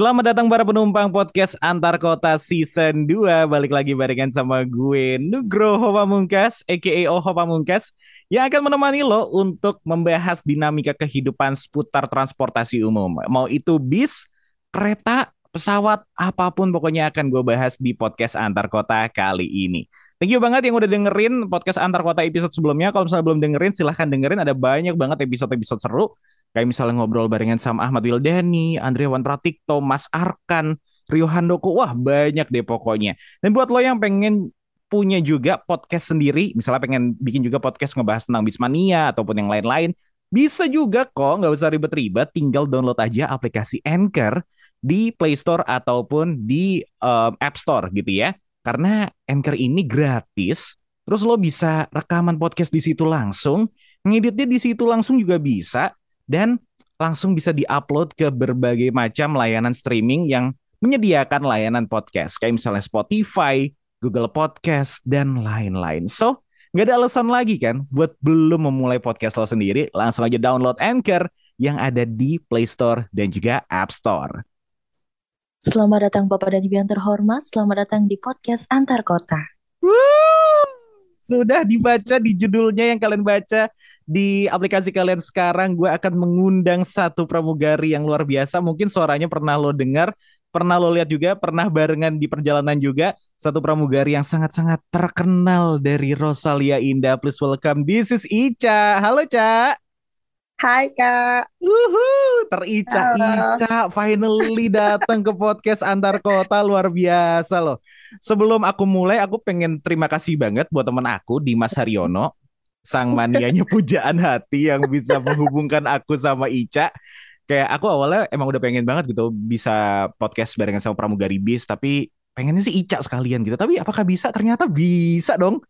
Selamat datang para penumpang podcast Antar Kota Season 2 Balik lagi barengan sama gue Nugroho Pamungkas A.K.A. Oho Pamungkas Yang akan menemani lo untuk membahas dinamika kehidupan seputar transportasi umum. Mau itu bis, kereta, pesawat, apa pun pokoknya akan gue bahas di podcast Antar Kota kali ini. Thank you banget yang udah dengerin podcast Antar Kota episode sebelumnya. Kalau misalnya belum dengerin silahkan dengerin. Ada banyak banget episode-episode seru Kayak misalnya ngobrol barengan sama Ahmad Wildani, Andreawan Pratikto, Mas Arkan, Rio Handoko. Wah, banyak deh pokoknya. Dan buat lo yang pengen punya juga podcast sendiri, misalnya pengen bikin juga podcast ngebahas tentang Bismania ataupun yang lain-lain, bisa juga kok, nggak usah ribet-ribet, tinggal download aja aplikasi Anchor di Play Store ataupun di um, App Store gitu ya. Karena Anchor ini gratis, terus lo bisa rekaman podcast di situ langsung, ngeditnya di situ langsung juga bisa, dan langsung bisa diupload ke berbagai macam layanan streaming yang menyediakan layanan podcast kayak misalnya Spotify, Google Podcast dan lain-lain. So, nggak ada alasan lagi kan buat belum memulai podcast lo sendiri, langsung aja download Anchor yang ada di Play Store dan juga App Store. Selamat datang Bapak dan Ibu yang terhormat, selamat datang di podcast Antar Kota. Woo! Sudah dibaca di judulnya yang kalian baca di aplikasi kalian sekarang. Gue akan mengundang satu pramugari yang luar biasa. Mungkin suaranya pernah lo dengar, pernah lo lihat juga, pernah barengan di perjalanan juga. Satu pramugari yang sangat-sangat terkenal dari Rosalia Indah. Please welcome, this is Ica. Halo, Ca. Hai Kak. Uhu, terica-ica finally datang ke podcast antar kota luar biasa loh. Sebelum aku mulai, aku pengen terima kasih banget buat teman aku Dimas Haryono, sang manianya pujaan hati yang bisa menghubungkan aku sama Ica. Kayak aku awalnya emang udah pengen banget gitu bisa podcast barengan sama pramugari bis, tapi pengennya sih Ica sekalian gitu. Tapi apakah bisa? Ternyata bisa dong.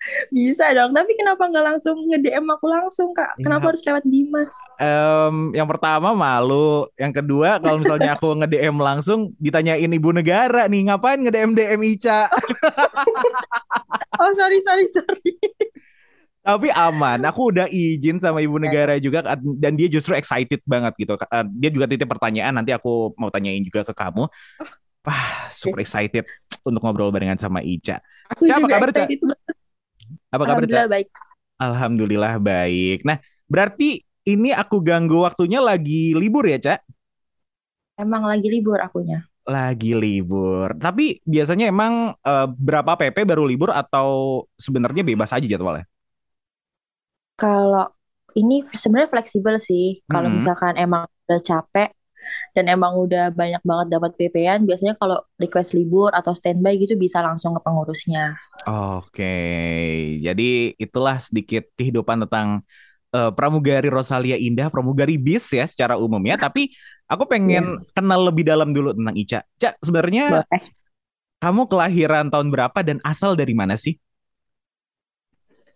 Bisa dong, tapi kenapa nggak langsung nge-DM aku langsung, Kak? Ya. Kenapa harus lewat Dimas? Em, yang pertama malu, yang kedua kalau misalnya aku nge-DM langsung ditanyain ibu negara nih, ngapain nge-DM DM Ica? Oh, sorry, sorry, sorry. Tapi aman, aku udah izin sama ibu negara juga dan dia justru excited banget gitu. Eh, Dia juga titip pertanyaan, nanti aku mau tanyain juga ke kamu. Wah, super excited untuk ngobrol barengan sama Ica. Aku apa juga kabar, Ca? excited banget. Apa kabar, Ca? Alhamdulillah baik. Alhamdulillah baik. Nah, berarti ini aku ganggu waktunya lagi libur ya, Ca? Emang lagi libur akunya. Lagi libur. Tapi biasanya emang eh, berapa PP baru libur atau sebenarnya bebas aja jadwalnya? Kalau ini sebenarnya fleksibel sih. Kalau Mm-mm. misalkan emang udah capek dan emang udah banyak banget dapat PP-an, biasanya kalau request libur atau standby gitu bisa langsung ke pengurusnya. Oke, jadi itulah sedikit kehidupan tentang eh, pramugari Rosalia Indah, pramugari bis ya secara umum ya. Tapi aku pengen kenal lebih dalam dulu tentang Ica. Ca, sebenarnya Boleh. kamu kelahiran tahun berapa dan asal dari mana sih?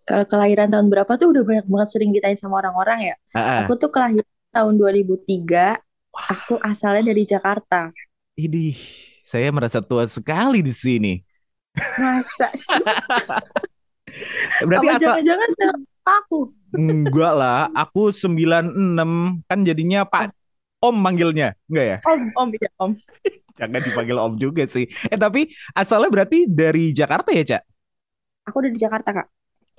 Kalau kelahiran tahun berapa tuh udah banyak banget sering ditanya sama orang-orang ya. Ah. Aku tuh kelahiran tahun 2003. Aku asalnya dari Jakarta. Idih, saya merasa tua sekali di sini. Masa sih? Berarti Apa asal jangan-jangan aku? enggak lah, aku 96 kan jadinya Pak Om manggilnya, enggak ya? Om, om, iya om. Jangan dipanggil Om juga sih. Eh tapi asalnya berarti dari Jakarta ya, Cak? Aku udah di Jakarta, Kak.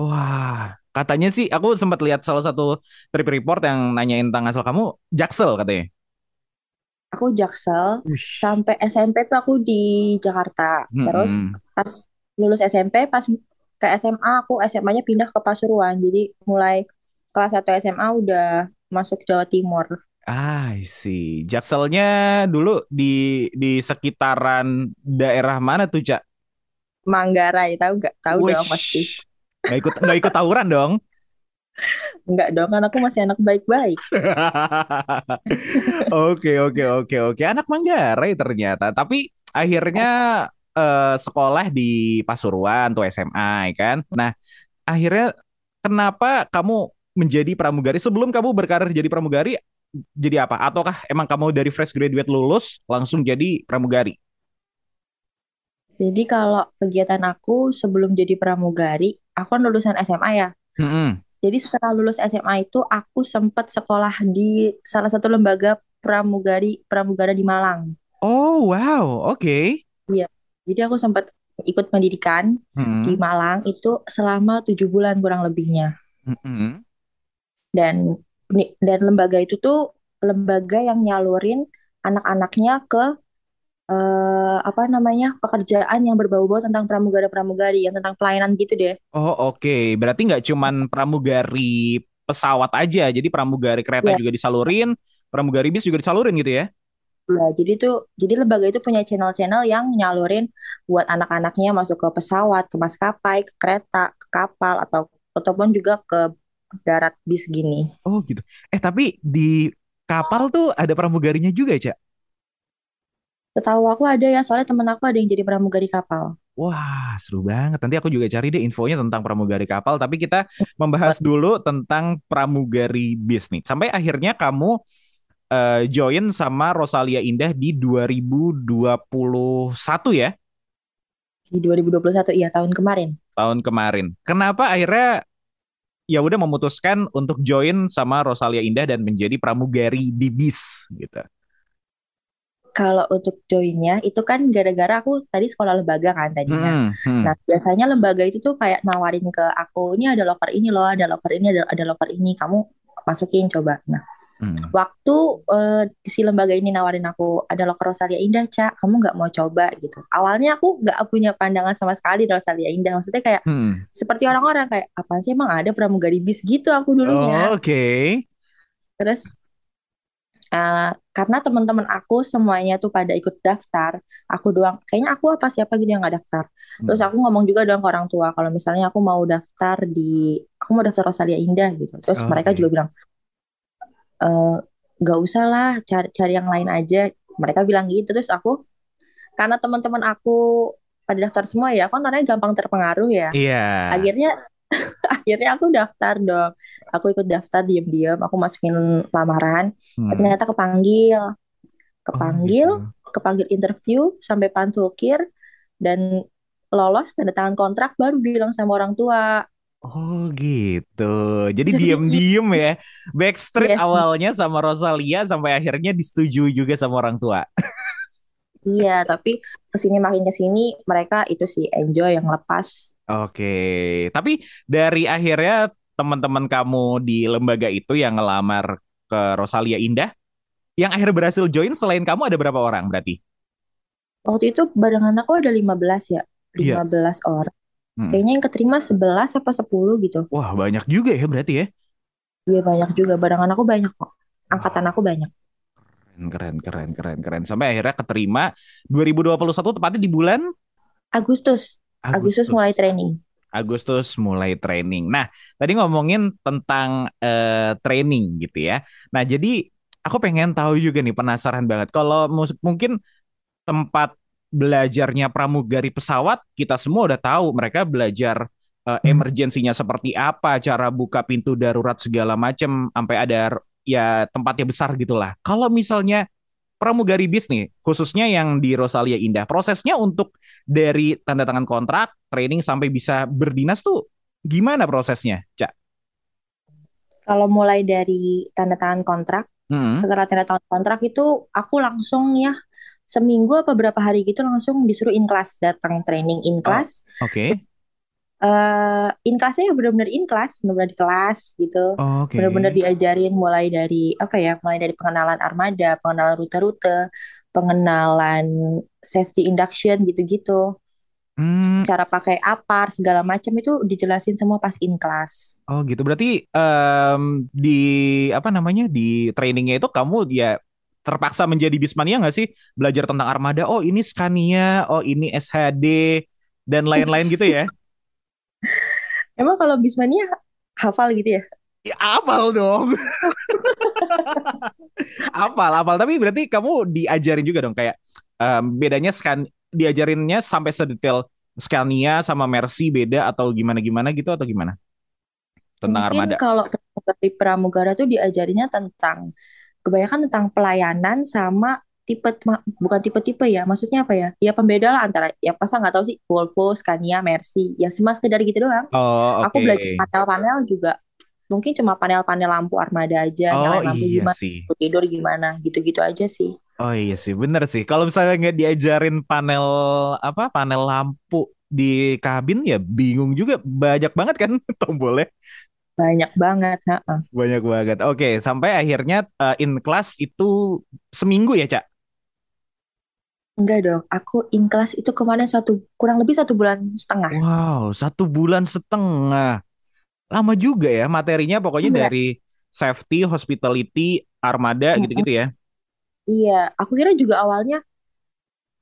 Wah, katanya sih aku sempat lihat salah satu trip report yang nanyain tentang asal kamu Jaksel katanya. Aku Jaksel. Wih. Sampai SMP tuh aku di Jakarta. Terus Mm-mm. pas lulus SMP, pas ke SMA, aku SMA-nya pindah ke Pasuruan. Jadi mulai kelas 1 SMA udah masuk Jawa Timur. Ah, I see. Jakselnya dulu di di sekitaran daerah mana tuh, Cak? Manggarai, tahu nggak? Tahu Wish. dong pasti. Nggak ikut nggak ikut tawuran dong. Enggak dong, kan aku masih anak baik-baik. Oke, oke, oke, oke. Anak Manggarai ternyata. Tapi akhirnya eh, sekolah di Pasuruan tuh SMA, ya kan? Nah, akhirnya kenapa kamu menjadi pramugari? Sebelum kamu berkarir jadi pramugari, jadi apa? Ataukah emang kamu dari fresh graduate lulus langsung jadi pramugari? Jadi kalau kegiatan aku sebelum jadi pramugari, aku kan lulusan SMA ya. Mm-mm. Jadi setelah lulus SMA itu aku sempat sekolah di salah satu lembaga pramugari pramugara di Malang. Oh, wow. Oke. Iya. Jadi aku sempat ikut pendidikan di Hmm. Malang itu selama tujuh bulan kurang lebihnya. Mm-mm. Dan dan lembaga itu tuh lembaga yang nyalurin anak-anaknya ke eh, apa namanya pekerjaan yang berbau-bau tentang pramugara-pramugari yang tentang pelayanan gitu deh. Oh, oke. Berarti nggak cuman pramugari pesawat aja, jadi pramugari kereta Ya, juga disalurin, pramugari bis juga disalurin gitu ya? ya. Jadi tuh jadi lembaga itu punya channel-channel yang nyalurin buat anak-anaknya masuk ke pesawat, ke maskapai, ke kereta, ke kapal atau ataupun juga ke darat bis gini. Oh, gitu. Eh, tapi di kapal tuh ada pramugarinya juga, Cak? Setahu aku ada ya, soalnya temen aku ada yang jadi pramugari kapal. Wah, seru banget. Nanti aku juga cari deh infonya tentang pramugari kapal. Tapi kita membahas dulu tentang pramugari bis nih. Sampai akhirnya kamu eh, join sama Rosalia Indah di 2021 ya, Di 2021, iya tahun kemarin. tahun kemarin. Kenapa akhirnya ya udah memutuskan untuk join sama Rosalia Indah dan menjadi pramugari di bis gitu. Kalau untuk joinnya itu kan gara-gara aku tadi sekolah lembaga kan tadinya. Hmm, hmm. Nah, biasanya lembaga itu tuh kayak nawarin ke aku, ini ada loker ini loh, ada loker ini, ada, ada loker ini, kamu masukin coba. Nah, hmm. waktu eh, si lembaga ini nawarin aku, ada loker Rosalia Indah, Cak, kamu nggak mau coba gitu. Awalnya aku nggak punya pandangan sama sekali Rosalia Indah, maksudnya kayak Hmm. seperti orang-orang kayak, apa sih emang ada pramugari bis gitu aku dulunya. Oh, Oke. Terus eh, karena teman-teman aku semuanya tuh pada ikut daftar, aku doang, kayaknya aku apa siapa gitu yang nggak daftar. Terus Hmm. aku ngomong juga dong ke orang tua, kalau misalnya aku mau daftar di, aku mau daftar Rosalia Indah gitu. Terus mereka Oke. juga bilang, eh nggak usah lah, cari cari yang lain aja. Mereka bilang gitu. Terus aku, karena teman-teman aku pada daftar semua ya, aku kan orangnya gampang terpengaruh ya. Iya. Akhirnya, akhirnya aku daftar dong. Aku ikut daftar diam-diam, aku masukin lamaran. Hmm. Ternyata kepanggil, Oh, kepanggil, gitu. kepanggil interview sampai pantukir dan lolos tanda tangan kontrak baru bilang sama orang tua. Oh gitu. Jadi Jadi diem-diem ya. Backstreet yes, awalnya sama Rosalia sampai akhirnya disetujui juga sama orang tua. iya, tapi ke sini makin ke sini mereka itu sih enjoy yang lepas. Oke. Tapi dari akhirnya teman-teman kamu di lembaga itu yang ngelamar ke Rosalia Indah, yang akhirnya berhasil join selain kamu ada berapa orang berarti? Waktu itu barengan aku ada 15 ya, Iya. 15 orang. Hmm. Kayaknya yang keterima 11 apa 10 gitu. Wah, banyak juga ya berarti ya. Iya banyak juga, barengan aku banyak kok. Angkatan aku banyak. keren, keren, keren, keren. Sampai akhirnya keterima 2021 tepatnya di bulan Agustus, Agustus mulai Agustus. training. Agustus mulai training. Nah, tadi ngomongin tentang eh, training gitu ya. Nah, jadi aku pengen tahu juga nih, penasaran banget. Kalau mungkin tempat belajarnya pramugari pesawat, kita semua udah tahu mereka belajar eh, emergensinya seperti apa, cara buka pintu darurat segala macam, sampai ada ya tempatnya besar gitulah. Kalau misalnya pramugari bis nih, khususnya yang di Rosalia Indah, prosesnya untuk dari tanda tangan kontrak, training sampai bisa berdinas tuh gimana prosesnya, Cak? Kalau mulai dari tanda tangan kontrak, Hmm. setelah tanda tangan kontrak itu aku langsung ya seminggu apa berapa hari gitu langsung disuruh in class datang training in Oh, class. oke. eh in classnya ya benar-benar in class, benar-benar di kelas gitu. Oke. Benar-benar diajarin mulai dari apa ya, mulai dari pengenalan armada, pengenalan rute-rute, pengenalan safety induction gitu-gitu. Hmm, Cara pakai apar segala macam itu dijelasin semua pas in class. oh gitu. Berarti em, di apa namanya di trainingnya itu kamu ya terpaksa menjadi bismania nggak sih? Belajar tentang armada. Oh ini Scania, oh ini SHD dan lain-lain gitu ya? Emang kalau Bismania hafal gitu ya? Ya, apal dong. Apal, apal. Tapi berarti kamu diajarin juga dong kayak em, bedanya scan diajarinnya sampai sedetail Scania sama Mercy beda atau gimana-gimana gitu atau gimana? Tentang Mungkin armada. kalau pramugari pramugara tuh diajarinnya tentang kebanyakan tentang pelayanan sama tipe bukan tipe-tipe ya, maksudnya apa ya? Ya pembeda lah antara ya pasang nggak tahu sih Volvo, Scania, Mercy, ya cuma sekedar gitu doang. Oh, Aku oke. belajar panel-panel juga mungkin cuma panel-panel lampu armada aja, Oh nyalain lampu iya gimana, sih. tidur gimana, gitu-gitu aja sih. Oh iya sih, bener sih. Kalau misalnya nggak diajarin panel apa panel lampu di kabin ya bingung juga. Banyak banget kan tombolnya. Banyak banget. heeh. Banyak banget. Oke, sampai akhirnya eh, in class itu seminggu ya, Cak? Enggak dong, aku in class itu kemarin satu kurang lebih satu bulan setengah. Wow, satu bulan setengah. Lama juga ya materinya pokoknya Iya, dari safety, hospitality, armada mm-mm. gitu-gitu ya. Iya. Aku kira juga awalnya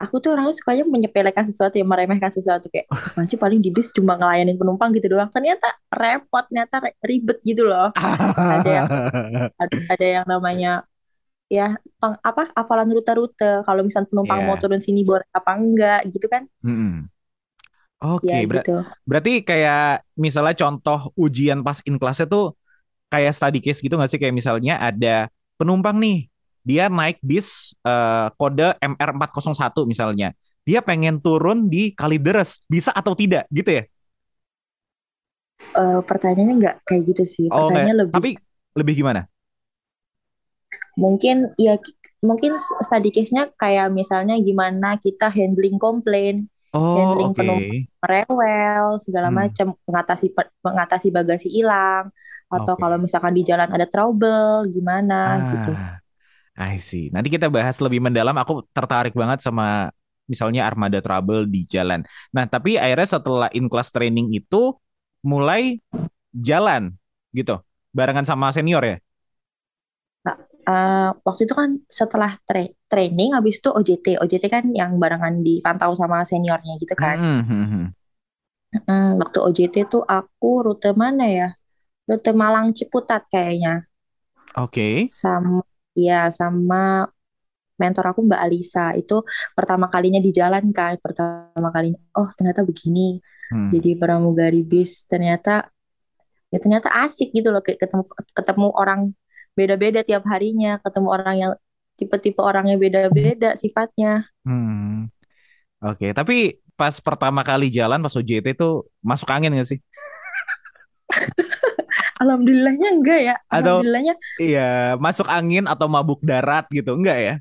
aku tuh orangnya sukanya menyepelekan sesuatu ya meremehkan sesuatu kayak apaan sih paling di bis cuma ngelayanin penumpang gitu doang. Ternyata repot, ternyata re- ribet gitu loh. Ada yang ada, ada yang namanya ya peng- apa hafalan rute-rute kalau misalnya penumpang mau Ya. turun sini boleh apa enggak gitu kan Mm-mm. ya Oke, ber- gitu berarti kayak misalnya contoh ujian pas in class itu kayak study case gitu nggak sih? Kayak misalnya ada penumpang nih, dia naik bis eh, kode mr satu misalnya. Dia pengen turun di Kalideres, bisa atau tidak gitu ya? Eh, pertanyaannya nggak kayak gitu sih Oh pertanyaannya lebih tapi lebih gimana? mungkin ya ki- mungkin study case-nya kayak misalnya gimana kita handling komplain Oh handling oke. penumpang rewel segala Hmm, macam mengatasi mengatasi bagasi hilang atau kalau oke. misalkan di jalan ada trouble gimana gitu Ah, I see. Nanti kita bahas lebih mendalam. Aku tertarik banget sama misalnya armada trouble di jalan. Nah, tapi akhirnya setelah in class training itu mulai jalan gitu, barengan sama senior ya. Nah, eh, waktu itu kan setelah tra- training habis itu OJT. OJT kan yang barengan dipantau sama seniornya gitu kan. Hmm, hmm, hmm. Mm, waktu OJT tuh aku rute mana ya? Rute Malang Ciputat kayaknya. Oke. Sama ya sama mentor aku Mbak Alisa. Itu pertama kalinya di jalan kan. Pertama kalinya oh ternyata begini. Hmm, Jadi pramugari bis ternyata ya ternyata asik gitu loh ketemu ketemu orang beda-beda tiap harinya, ketemu orang yang tipe-tipe orangnya beda-beda sifatnya. hmm. Oke. Tapi pas pertama kali jalan pas OJT itu masuk angin nggak sih? Alhamdulillahnya enggak ya. Atau Alhamdulillahnya iya masuk angin atau mabuk darat gitu? Enggak ya?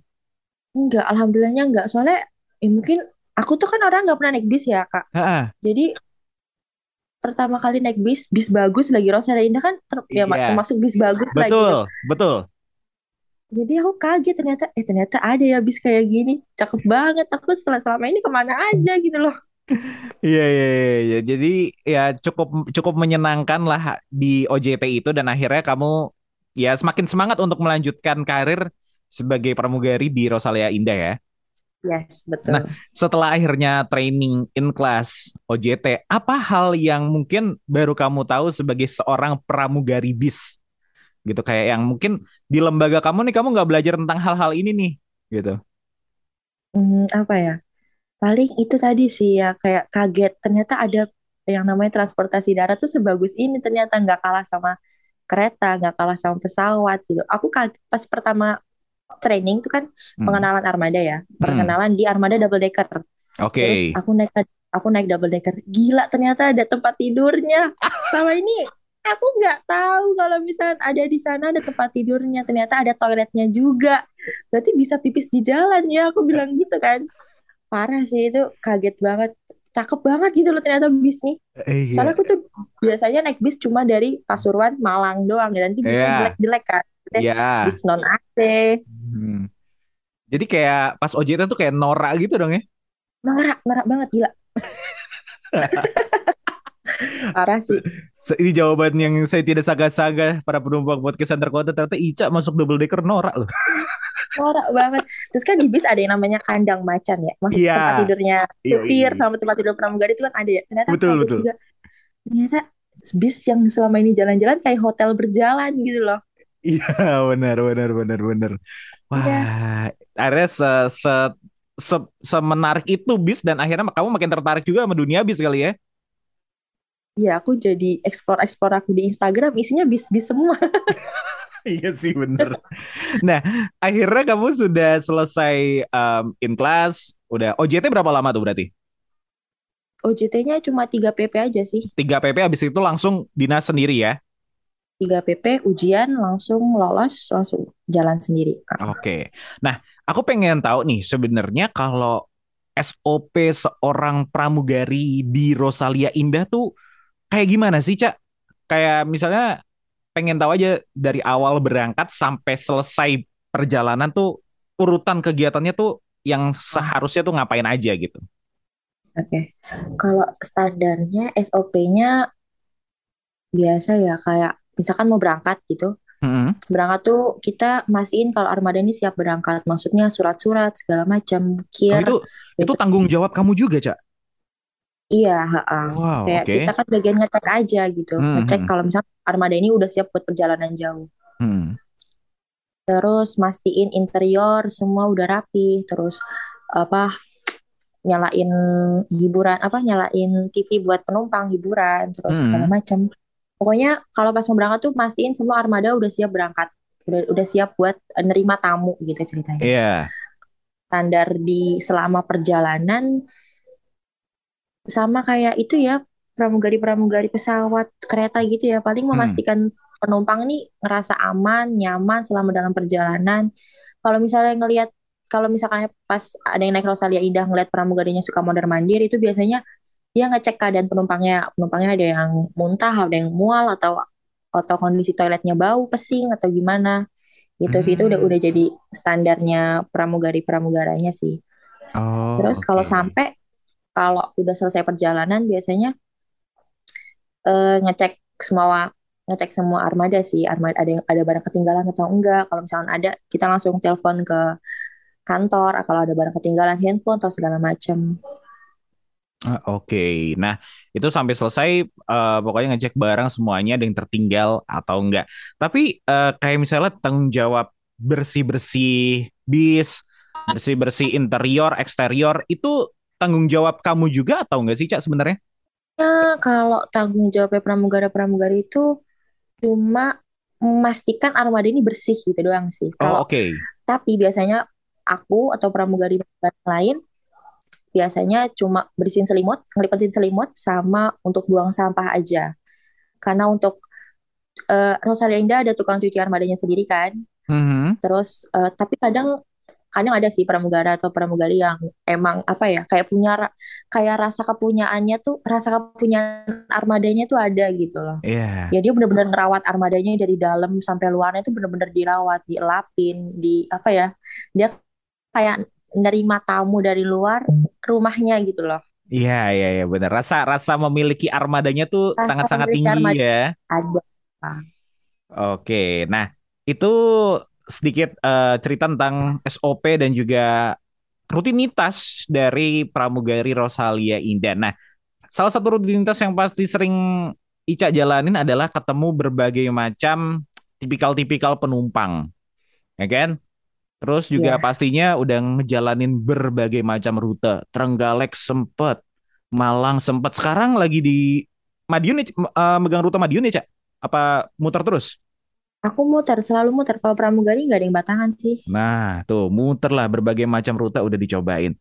enggak. Alhamdulillahnya enggak. Soalnya eh, mungkin aku tuh kan orang nggak pernah naik bis ya Kak. Ah, Jadi pertama kali naik bis, bis bagus lagi Rosalia Indah kan ter- ya iya. termasuk bis bagus lah gitu. Betul, betul. Jadi aku kaget ternyata eh ternyata ada ya bis kayak gini. Cakep banget. Aku selama ini ke mana aja gitu loh. Iya, iya, iya, iya. Jadi ya cukup cukup menyenangkan lah di OJT itu dan akhirnya kamu ya semakin semangat untuk melanjutkan karir sebagai pramugari di Rosalia Indah ya. Yes, Nah, betul. setelah akhirnya training in class OJT, apa hal yang mungkin baru kamu tahu sebagai seorang pramugari bis? Gitu kayak yang mungkin di lembaga kamu nih kamu nggak belajar tentang hal-hal ini nih, gitu. Hmm, apa ya? Paling itu tadi sih ya kayak kaget ternyata ada yang namanya transportasi darat tuh sebagus ini ternyata nggak kalah sama kereta, nggak kalah sama pesawat gitu. Aku kaget pas pertama training itu kan Hmm. pengenalan armada ya, Hmm. perkenalan di armada double decker. Oke. Terus aku naik aku naik double decker. Gila ternyata ada tempat tidurnya. Selama ini aku nggak tahu kalau misalnya ada di sana ada tempat tidurnya. Ternyata ada toiletnya juga. Berarti bisa pipis di jalan ya. Aku bilang gitu kan. Parah sih itu kaget banget. Cakep banget gitu loh ternyata bis nih. Iya. Soalnya aku tuh biasanya naik bis cuma dari Pasuruan, Malang doang ya. Nanti bisnya Iya. jelek-jelek kan. Iya. bis non AC. Hmm. Jadi kayak pas OJT tuh kayak norak gitu dong ya. Norak, norak banget gila. Parah sih. Ini jawaban yang saya tidak sangka-sangka para penumpang podcast antar kota ternyata Ica masuk double decker norak loh. Norak banget. Terus kan di bis ada yang namanya kandang macan ya. Maksud Iya, tempat tidurnya iya, supir iya. sama tempat tidur pramugari itu kan ada ya. Ternyata Betul, kaget betul. juga. Ternyata bis yang selama ini jalan-jalan kayak hotel berjalan gitu loh. Iya, benar, benar, benar, benar. Iya. Wah, akhirnya se, se, se, semenarik itu bis dan akhirnya kamu makin tertarik juga sama dunia bis kali ya. Iya, aku jadi explore-explore aku di Instagram isinya bis-bis semua. Iya sih, bener. Nah, akhirnya kamu sudah selesai um, in class, udah OJT berapa lama tuh berarti? OJT-nya cuma 3 PP aja sih. 3 PP habis itu langsung dinas sendiri ya? 3 PP ujian langsung lolos langsung jalan sendiri. Oke. Nah, aku pengen tahu nih sebenarnya kalau SOP seorang pramugari di Rosalia Indah tuh kayak gimana sih, Cak? Kayak misalnya pengen tahu aja dari awal berangkat sampai selesai perjalanan tuh urutan kegiatannya tuh yang seharusnya tuh ngapain aja gitu. Oke. Kalau standarnya SOP-nya biasa ya kayak misalkan mau berangkat gitu. Mm-mm. Berangkat tuh kita mastiin kalau armada ini siap berangkat. Maksudnya surat-surat segala macam, Oh, kir. itu itu Itu tanggung jawab kamu juga, Cak? Iya, ha-ha. Wow, Kayak oke. kita kan bagian ngecek aja gitu. Ngecek Mhm. kalau misalkan armada ini udah siap buat perjalanan jauh. Hmm. Terus mastiin interior semua udah rapi. Terus apa nyalain hiburan apa nyalain TV buat penumpang hiburan terus segala Hmm. macam. Pokoknya kalau pas mau berangkat tuh mastiin semua armada udah siap berangkat. Udah udah siap buat nerima tamu gitu ceritanya. Iya. Standar di selama perjalanan sama kayak itu ya pramugari-pramugari pesawat kereta gitu ya paling Hmm. memastikan penumpang nih ngerasa aman, nyaman selama dalam perjalanan. Kalau misalnya ngelihat kalau misalkan pas ada yang naik Rosalia Indah ngeliat pramugarinya suka mondar mandir itu biasanya dia ngecek keadaan penumpangnya. Penumpangnya ada yang muntah, ada yang mual atau atau kondisi toiletnya bau, pesing atau gimana. Gitu sih itu udah Hmm. udah jadi standarnya pramugari-pramugaranya sih. Oh, Terus kalau oke. sampai kalau udah selesai perjalanan biasanya eh, ngecek semua ngecek semua armada sih. Armada ada ada barang ketinggalan atau enggak. Kalau misalnya ada kita langsung telepon ke kantor. Kalau ada barang ketinggalan handphone atau segala macam Ah, Oke, nah itu sampai selesai eh, pokoknya ngecek barang semuanya ada yang tertinggal atau enggak. Tapi eh, kayak misalnya tanggung jawab bersih-bersih bis, bersih-bersih interior, eksterior itu tanggung jawab kamu juga atau enggak sih Cak sebenarnya? Nah, kalau tanggung jawabnya pramugara-pramugari itu cuma memastikan armada ini bersih gitu doang sih Oh, kalau oke. tapi biasanya aku atau pramugari lain biasanya cuma bersihin selimut ngelipatin selimut sama untuk buang sampah aja karena untuk Rosalia Indah ada tukang cuci armadanya sendiri kan. Mhm. Terus eh, tapi kadang kadang ada sih pramugara atau pramugari yang emang apa ya kayak punya kayak rasa kepunyaannya tuh rasa kepunyaan armadanya tuh ada gitu loh. Iya. Ya dia benar-benar ngerawat armadanya dari dalam sampai luarnya tuh benar-benar dirawat, dielapin, di apa ya? Dia kayak nerima tamu dari luar rumahnya gitu loh. Iya, iya, iya, benar. Rasa rasa memiliki armadanya tuh sangat-sangat tinggi ya. ada. Oke, nah itu sedikit eh, cerita tentang SOP dan juga rutinitas dari pramugari Rosalia Indah. Nah, salah satu rutinitas yang pasti sering Ica jalanin adalah ketemu berbagai macam tipikal-tipikal penumpang, ya kan? Terus juga Iya. pastinya udah ngejalanin berbagai macam rute. Trenggalek sempet, Malang sempet. Sekarang lagi di Madiun eh, megang rute Madiun ya, Cak? Apa muter terus? Aku muter, selalu muter. Kalau pramugari nggak ada yang batangan sih. Nah, tuh muter lah berbagai macam rute udah dicobain.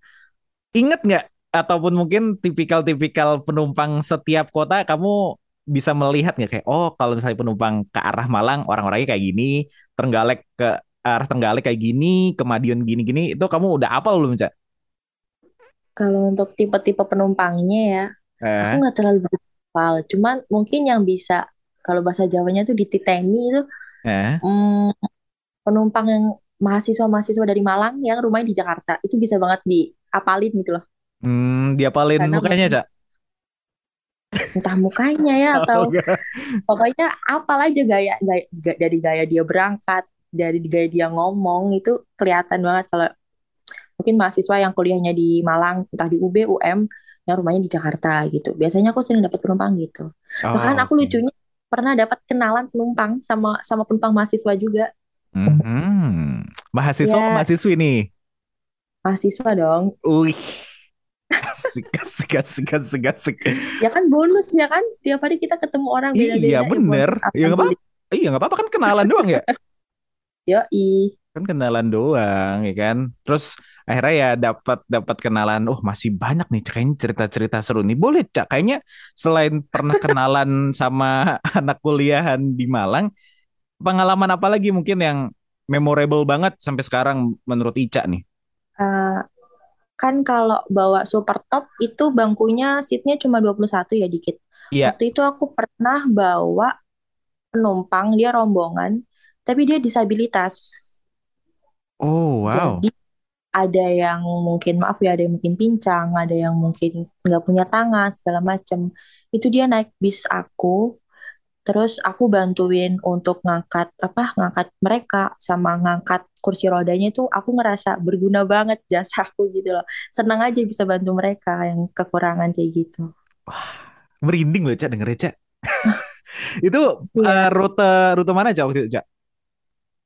Ingat nggak? Ataupun mungkin tipikal-tipikal penumpang setiap kota kamu bisa melihat nggak kayak oh kalau misalnya penumpang ke arah Malang orang-orangnya kayak gini, Trenggalek ke arah Trenggalek kayak gini, ke Madiun gini-gini itu kamu udah apal belum, Cak? Kalau untuk tipe-tipe penumpangnya ya, aku Eh, nggak terlalu hafal. Cuman mungkin yang bisa, kalau bahasa Jawanya tuh dititeni itu eh, hmm, penumpang yang mahasiswa-mahasiswa dari Malang yang rumahnya di Jakarta. Itu bisa banget diapalin gitu loh. hmm, diapalin Karena mukanya, Cak? entah mukanya ya atau pokoknya apal aja gaya, gaya, ga- dari gaya dia berangkat, dari gaya dia ngomong itu kelihatan banget kalau mungkin mahasiswa yang kuliahnya di Malang, entah di UB, UM, yang rumahnya di Jakarta gitu. Biasanya aku sering dapat penumpang gitu. Bahkan Oh, aku oke. lucunya pernah dapat kenalan penumpang sama sama penumpang mahasiswa juga. Hmm, mahasiswa Ya, mahasiswi nih? mahasiswa dong. Wih, asik, asik, asik, asik, asik. Ya kan bonus ya kan? Tiap hari kita ketemu orang Iya, beda-beda, ya bener. Ya nggak apa-apa. Iya, nggak apa-apa kan kenalan doang ya. Yoi. Kan kenalan doang, ya kan. Terus akhirnya ya dapat dapat kenalan oh masih banyak nih kayaknya cerita-cerita seru nih. Boleh cak. Kayaknya selain pernah kenalan sama anak kuliahan di Malang pengalaman apa lagi mungkin yang memorable banget sampai sekarang menurut Ica nih? Eh, kan kalau bawa super top itu bangkunya seatnya cuma 21 ya dikit. iya. Waktu itu aku pernah bawa penumpang, dia rombongan, tapi dia disabilitas. oh wow. Jadi ada yang mungkin maaf ya, ada yang mungkin pincang, ada yang mungkin nggak punya tangan segala macem. Itu dia naik bis aku, terus aku bantuin untuk ngangkat apa, ngangkat mereka sama ngangkat kursi rodanya itu aku ngerasa berguna banget jasaku gitu loh. Senang aja bisa bantu mereka yang kekurangan kayak gitu. merinding loh cak dengernya cak itu eh, Iya, rute rute mana cak waktu itu cak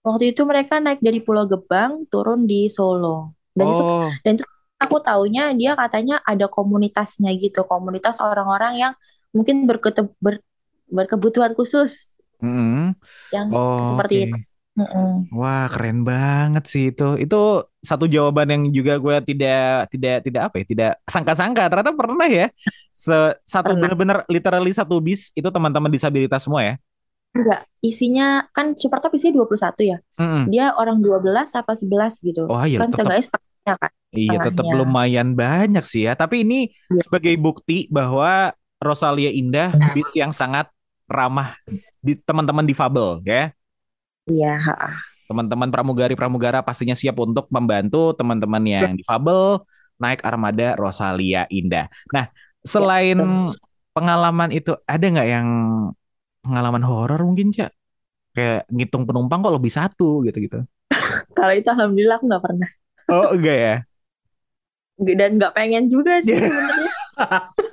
waktu itu mereka naik dari Pulau Gebang turun di Solo. Dan itu oh dan itu aku taunya dia katanya ada komunitasnya gitu, komunitas orang-orang yang mungkin berkete, ber- berkebutuhan khusus mm yang seperti oke itu. Mm-mm. Wah, keren banget sih itu. Itu satu jawaban yang juga gue tidak tidak tidak apa ya, tidak sangka-sangka. Ternyata pernah ya. Se satu Pernah. bener-bener literally satu bis itu teman-teman disabilitas semua ya. Enggak, isinya kan super top isinya 21 ya. Mm-mm. Dia orang 12 apa 11 gitu. Oh iya, Kan tetap seenggaknya kan, iya tetap setengahnya. lumayan banyak sih ya. Tapi ini Iya. sebagai bukti bahwa Rosalia Indah bis yang sangat ramah di teman-teman difabel ya. Iya. Teman-teman pramugari-pramugara pastinya siap untuk membantu teman-teman yang difabel naik armada Rosalia Indah. Nah, Iya, selain betul. pengalaman itu, ada nggak yang pengalaman horor mungkin, Cak? Kayak ngitung penumpang kok lebih satu gitu-gitu. Kalau itu alhamdulillah aku nggak pernah. Oh, enggak ya? Dan nggak pengen juga sih sebenarnya.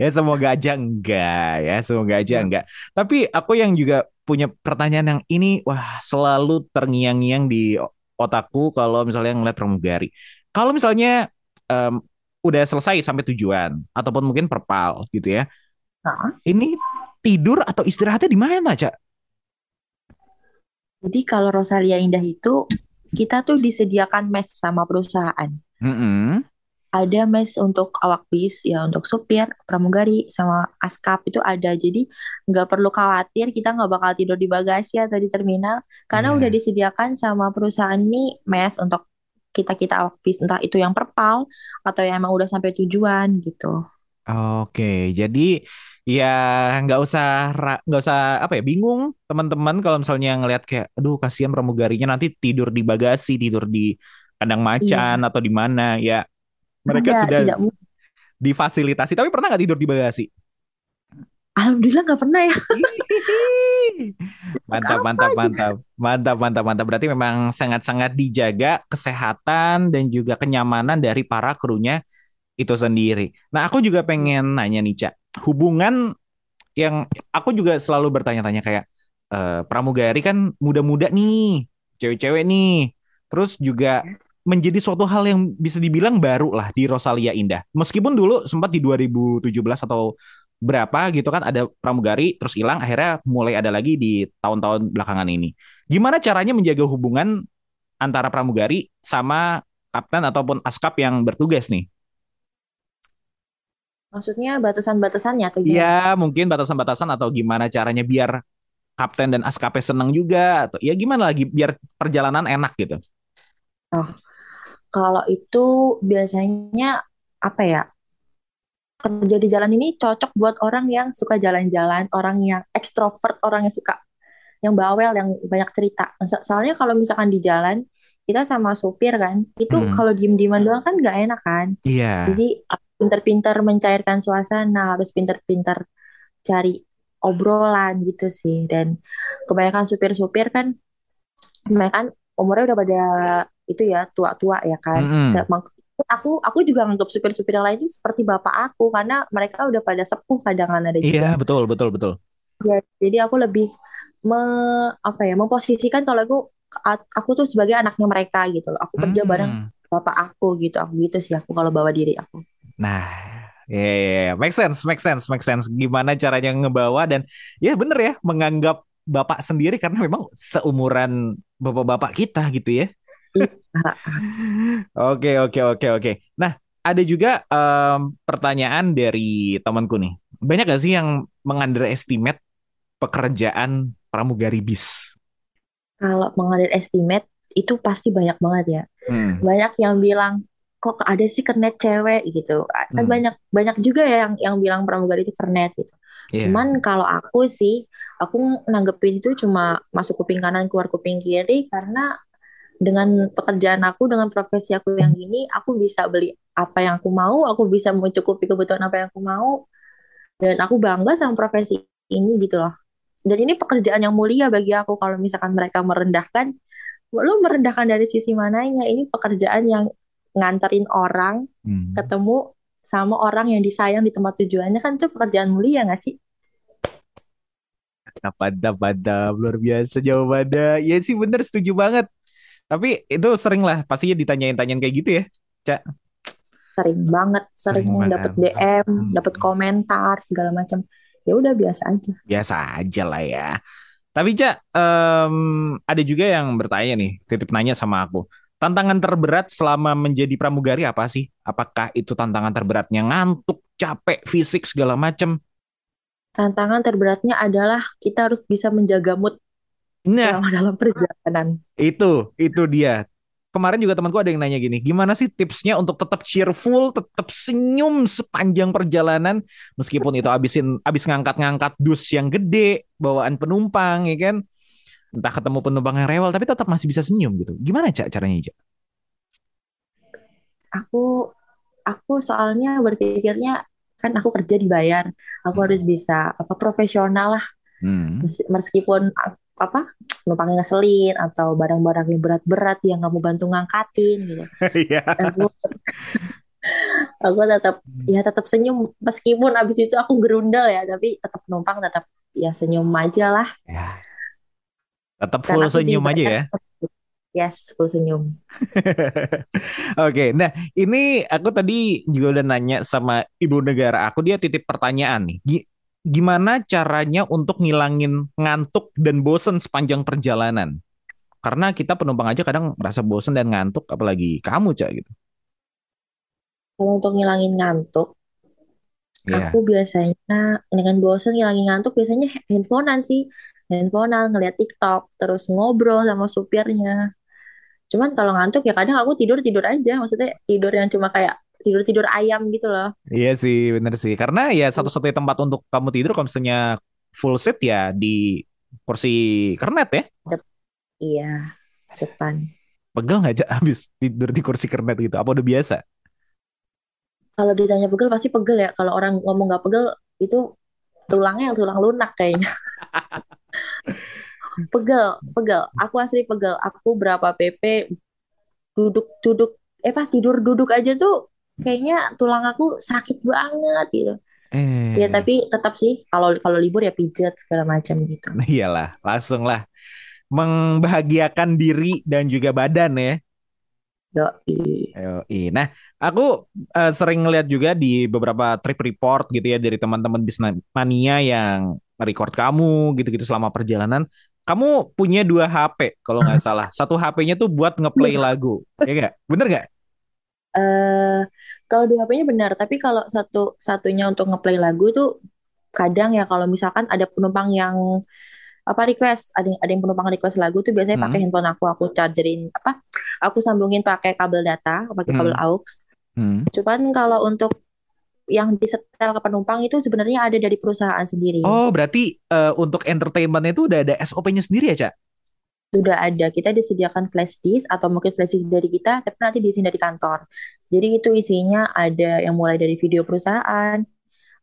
Ya semoga aja enggak ya, semoga aja Iya. enggak. Tapi aku yang juga punya pertanyaan yang ini, wah selalu terngiang-ngiang di otakku kalau misalnya ngeliat pramugari. Kalau misalnya em, udah selesai sampai tujuan, ataupun mungkin perpal gitu ya, Nah, ini tidur atau istirahatnya di mana, Cak? jadi kalau Rosalia Indah itu kita tuh disediakan mes sama perusahaan. Mm-mm. ada mes untuk awak bis ya untuk supir pramugari sama askap itu ada jadi nggak perlu khawatir kita nggak bakal tidur di bagasi atau di terminal karena Iya. udah disediakan sama perusahaan ini mes untuk kita kita awak bis entah itu yang perpal atau yang emang udah sampai tujuan gitu Oke, jadi ya nggak usah nggak usah apa ya bingung teman-teman kalau misalnya ngelihat kayak, aduh kasihan pramugarinya nanti tidur di bagasi, tidur di kandang macan iya atau di mana ya mereka tidak sudah tidak difasilitasi. Tapi pernah nggak tidur di bagasi? alhamdulillah nggak pernah ya. Mantap, mantap, mantap, mantap, mantap, mantap. Berarti memang sangat-sangat dijaga kesehatan dan juga kenyamanan dari para krunya itu sendiri. Nah, aku juga pengen nanya nih, Cak. Hubungan yang aku juga selalu bertanya-tanya kayak eh, pramugari kan muda-muda nih, cewek-cewek nih. Terus juga menjadi suatu hal yang bisa dibilang baru lah di Rosalia Indah. Meskipun dulu sempat di 2017 atau berapa gitu kan ada pramugari terus hilang akhirnya mulai ada lagi di tahun-tahun belakangan ini. Gimana caranya menjaga hubungan antara pramugari sama kapten ataupun askap yang bertugas nih? Maksudnya batasan-batasannya atau gimana Iya, mungkin batasan-batasan atau gimana caranya biar kapten dan askapnya seneng juga atau ya gimana lagi biar perjalanan enak gitu. oh kalau itu biasanya apa ya kerja di jalan ini cocok buat orang yang suka jalan-jalan, orang yang ekstrovert, orang yang suka yang bawel, yang banyak cerita. So- soalnya kalau misalkan di jalan kita sama supir kan, itu Hmm. kalau diem-dieman doang kan nggak enak kan. Iya. Jadi pinter-pinter mencairkan suasana, harus pinter-pinter cari obrolan gitu sih. Dan kebanyakan supir-supir kan, kebanyakan umurnya udah pada itu ya tua-tua ya kan. Se- mak- Aku aku juga nganggap supir-supir yang lain itu seperti bapak aku karena mereka udah pada sepuh kadang ada juga. Iya, betul, betul, betul. Ya, jadi aku lebih me, apa ya memposisikan kalau aku aku tuh sebagai anaknya mereka gitu loh. Aku kerja bareng Hmm. bapak aku gitu. Aku gitu sih aku kalau bawa diri aku. Nah, ya, ya, ya. make sense, make sense, make sense. Gimana caranya ngebawa dan ya bener ya menganggap bapak sendiri karena memang seumuran bapak-bapak kita gitu ya. Iya. Oke, oke, oke, oke. Nah, ada juga em, pertanyaan dari temanku nih. Banyak gak sih yang mengunderestimate pekerjaan pramugari bis? Kalau mengalir estimate itu pasti banyak banget ya. Hmm, Banyak yang bilang kok ada sih kernet cewek gitu. Kan hmm, banyak banyak juga ya yang yang bilang pramugari itu kernet gitu. iya. Cuman kalau aku sih, aku nanggepin itu cuma masuk kuping kanan keluar kuping kiri karena dengan pekerjaan aku, dengan profesi aku yang gini, aku bisa beli apa yang aku mau, aku bisa mencukupi kebutuhan apa yang aku mau, dan aku bangga sama profesi ini gitu loh. Dan ini pekerjaan yang mulia bagi aku kalau misalkan mereka merendahkan, lu merendahkan dari sisi mananya? Ini pekerjaan yang nganterin orang Hmm. ketemu sama orang yang disayang di tempat tujuannya kan itu pekerjaan mulia nggak sih? Pada, pada, luar biasa jawabannya. Ya sih bener, setuju banget. Tapi itu sering lah, pastinya ditanyain-tanyain kayak gitu ya, Cak. Sering banget, sering Sering dapat. DM, dapat Hmm. komentar segala macam. Ya udah biasa aja. Biasa aja lah ya. Tapi Cak, em, ada juga yang bertanya nih, titip nanya sama aku. Tantangan terberat selama menjadi pramugari apa sih? Apakah itu tantangan terberatnya ngantuk, capek, fisik segala macem? Tantangan terberatnya adalah kita harus bisa menjaga mood Nah, selama dalam perjalanan. itu, itu dia. Kemarin juga temanku ada yang nanya gini, gimana sih tipsnya untuk tetap cheerful, tetap senyum sepanjang perjalanan, meskipun itu abisin, abis ngangkat-ngangkat dus yang gede, bawaan penumpang, ya kan? Entah ketemu penumpang yang rewel, tapi tetap masih bisa senyum gitu. Gimana Cak caranya, Cak? Aku aku soalnya berpikirnya kan aku kerja dibayar, aku harus bisa apa profesional lah Hmm. Mes- meskipun apa penumpangnya ngeselin atau barang-barang yang berat-berat yang kamu bantu ngangkatin gitu. Iya. Aku aku tetap ya tetap senyum meskipun abis itu aku gerundel ya, tapi tetap penumpang tetap ya senyum aja lah. Ya, tetap full aku senyum aja ya. yes full senyum. Oke, nah ini aku tadi juga udah nanya sama ibu negara aku, dia titip pertanyaan nih. Gi- Gimana caranya untuk ngilangin ngantuk dan bosen sepanjang perjalanan? Karena kita penumpang aja kadang merasa bosen dan ngantuk, apalagi kamu, Cak, gitu. Kalau untuk ngilangin ngantuk, Iya. aku biasanya dengan bosen ngilangin ngantuk biasanya handphonean sih. Handphonean ngeliat TikTok terus ngobrol sama supirnya. Cuman kalau ngantuk ya kadang aku tidur tidur aja, maksudnya tidur yang cuma kayak tidur tidur ayam gitu loh. Iya sih, bener sih. Karena ya satu-satunya tempat untuk kamu tidur kalau misalnya full seat ya di kursi kernet ya. Dep- Iya, depan. Pegel nggak Cak, habis tidur di kursi kernet gitu? Apa udah biasa? Kalau ditanya pegel pasti pegel ya. Kalau orang ngomong nggak pegel itu tulangnya yang tulang lunak kayaknya. Pegel, pegel. Aku asli pegel. Aku berapa PP duduk-duduk, eh apa tidur duduk aja tuh kayaknya tulang aku sakit banget gitu. Ya Eh, tapi tetap sih kalau kalau libur ya pijat segala macam gitu. nah iyalah, langsung lah membahagiakan diri dan juga badan ya. Yoi. Yoi. Nah, aku eh, sering ngeliat juga di beberapa trip report gitu ya dari teman-teman bisnis mania yang record kamu gitu-gitu selama perjalanan. Kamu punya dua HP kalau nggak salah. Satu HP-nya tuh buat ngeplay lagu, ya nggak? Bener nggak? Eh kalau di HP-nya benar, tapi kalau satu satunya untuk ngeplay lagu tuh kadang ya kalau misalkan ada penumpang yang apa request, ada ada yang penumpang request lagu tuh biasanya pakai Hmm, handphone aku, aku chargerin apa? Aku sambungin pakai kabel data, pakai kabel hmm, aux. hmm. Cuman kalau untuk yang disetel ke penumpang itu sebenarnya ada dari perusahaan sendiri. Oh, berarti eh, untuk entertainment itu udah ada SOP-nya sendiri ya, Cak? Sudah ada, kita disediakan flash disk atau mungkin flash disk dari kita, tapi nanti diisi dari kantor. Jadi itu isinya ada yang mulai dari video perusahaan,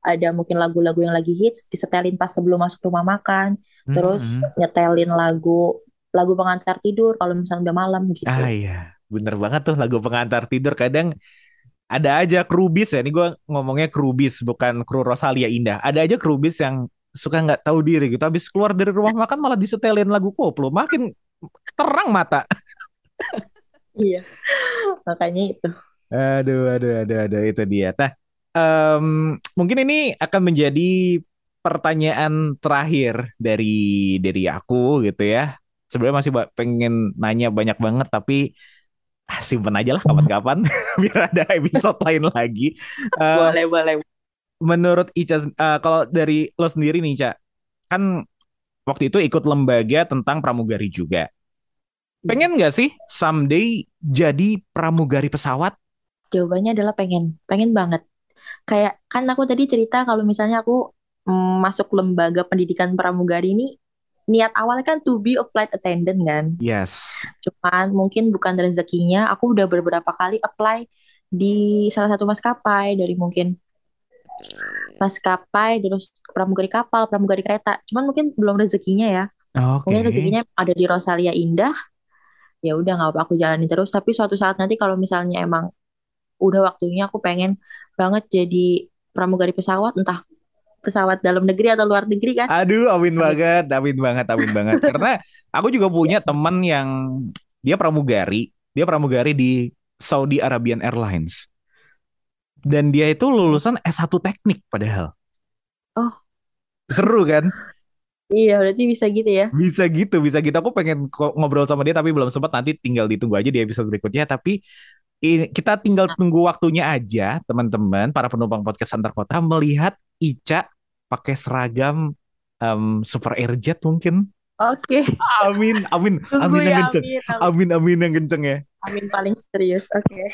ada mungkin lagu-lagu yang lagi hits, disetelin pas sebelum masuk rumah makan, terus Hmm. nyetelin lagu lagu pengantar tidur kalau misalnya udah malam Ah gitu. iya, bener banget tuh lagu pengantar tidur. Kadang ada aja krubis ya. Ini gue ngomongnya krubis, bukan kru Rosalia Indah. Ada aja krubis yang suka nggak tahu diri gitu. Habis keluar dari rumah makan malah disetelin lagu koplo. Makin terang mata. Iya, makanya itu. Aduh, aduh, aduh, aduh, itu dia. Nah, em, mungkin ini akan menjadi pertanyaan terakhir dari dari aku gitu ya. Sebenarnya masih pengen nanya banyak banget, tapi ah, simpen aja lah kapan-kapan biar ada episode lain lagi. Uh, boleh boleh. Menurut Ica, uh, kalau dari lo sendiri nih Ica, kan waktu itu ikut lembaga tentang pramugari juga. Pengen nggak sih someday jadi pramugari pesawat? Jawabannya adalah pengen, pengen banget. Kayak kan aku tadi cerita kalau misalnya aku mm, masuk lembaga pendidikan pramugari ini niat awalnya kan to be a flight attendant kan. Yes. Cuman mungkin bukan rezekinya. Aku udah beberapa kali apply di salah satu maskapai dari mungkin maskapai terus pramugari kapal, pramugari kereta. Cuman mungkin belum rezekinya ya. Okay. Mungkin rezekinya ada di Rosalia Indah. Ya udah nggak apa aku jalani terus. Tapi suatu saat nanti kalau misalnya emang udah waktunya aku pengen banget jadi pramugari pesawat entah pesawat dalam negeri atau luar negeri kan? Aduh, amin banget, amin banget, amin banget. Karena aku juga punya yes. teman yang dia pramugari, dia pramugari di Saudi Arabian Airlines. Dan dia itu lulusan S1 teknik padahal. Oh. Seru kan? Iya, berarti bisa gitu ya. Bisa gitu, bisa gitu. Aku pengen ngobrol sama dia tapi belum sempat nanti tinggal ditunggu aja di episode berikutnya. Tapi ini, kita tinggal tunggu waktunya aja, teman-teman, para penumpang podcast antar kota melihat Ica pakai seragam um, super airjet mungkin. Oke. Okay. Amin, amin, amin yang ya, kenceng. Amin, amin, yang kenceng ya. Amin paling serius. Oke. Okay.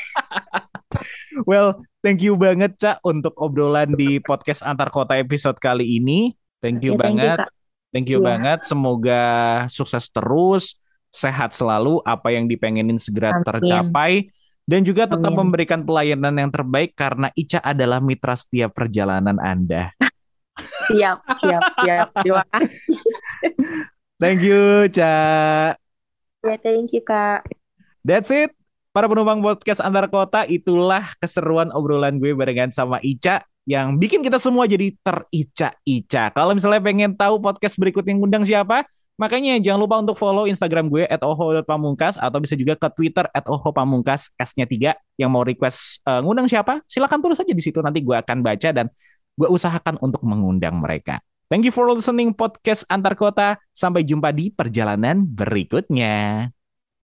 well, thank you banget Cak untuk obrolan di podcast antar kota episode kali ini. Thank you okay, banget. Thank you, thank you yeah. banget. Semoga sukses terus, sehat selalu, apa yang dipengenin segera Amin. tercapai dan juga tetap Amin. memberikan pelayanan yang terbaik karena Ica adalah mitra setiap perjalanan Anda. Siap, siap, siap. Terima kasih. Thank you, Ca. Ya, thank you, Kak. That's it. Para penumpang podcast antar kota, itulah keseruan obrolan gue barengan sama Ica yang bikin kita semua jadi terica-ica. Kalau misalnya pengen tahu podcast berikut yang undang siapa, makanya jangan lupa untuk follow Instagram gue at oho.pamungkas atau bisa juga ke Twitter at ohopamungkas, S-nya 3. Yang mau request uh, ngundang siapa, silahkan tulis aja di situ. Nanti gue akan baca dan gue usahakan untuk mengundang mereka. Thank you for listening podcast antar kota. Sampai jumpa di perjalanan berikutnya.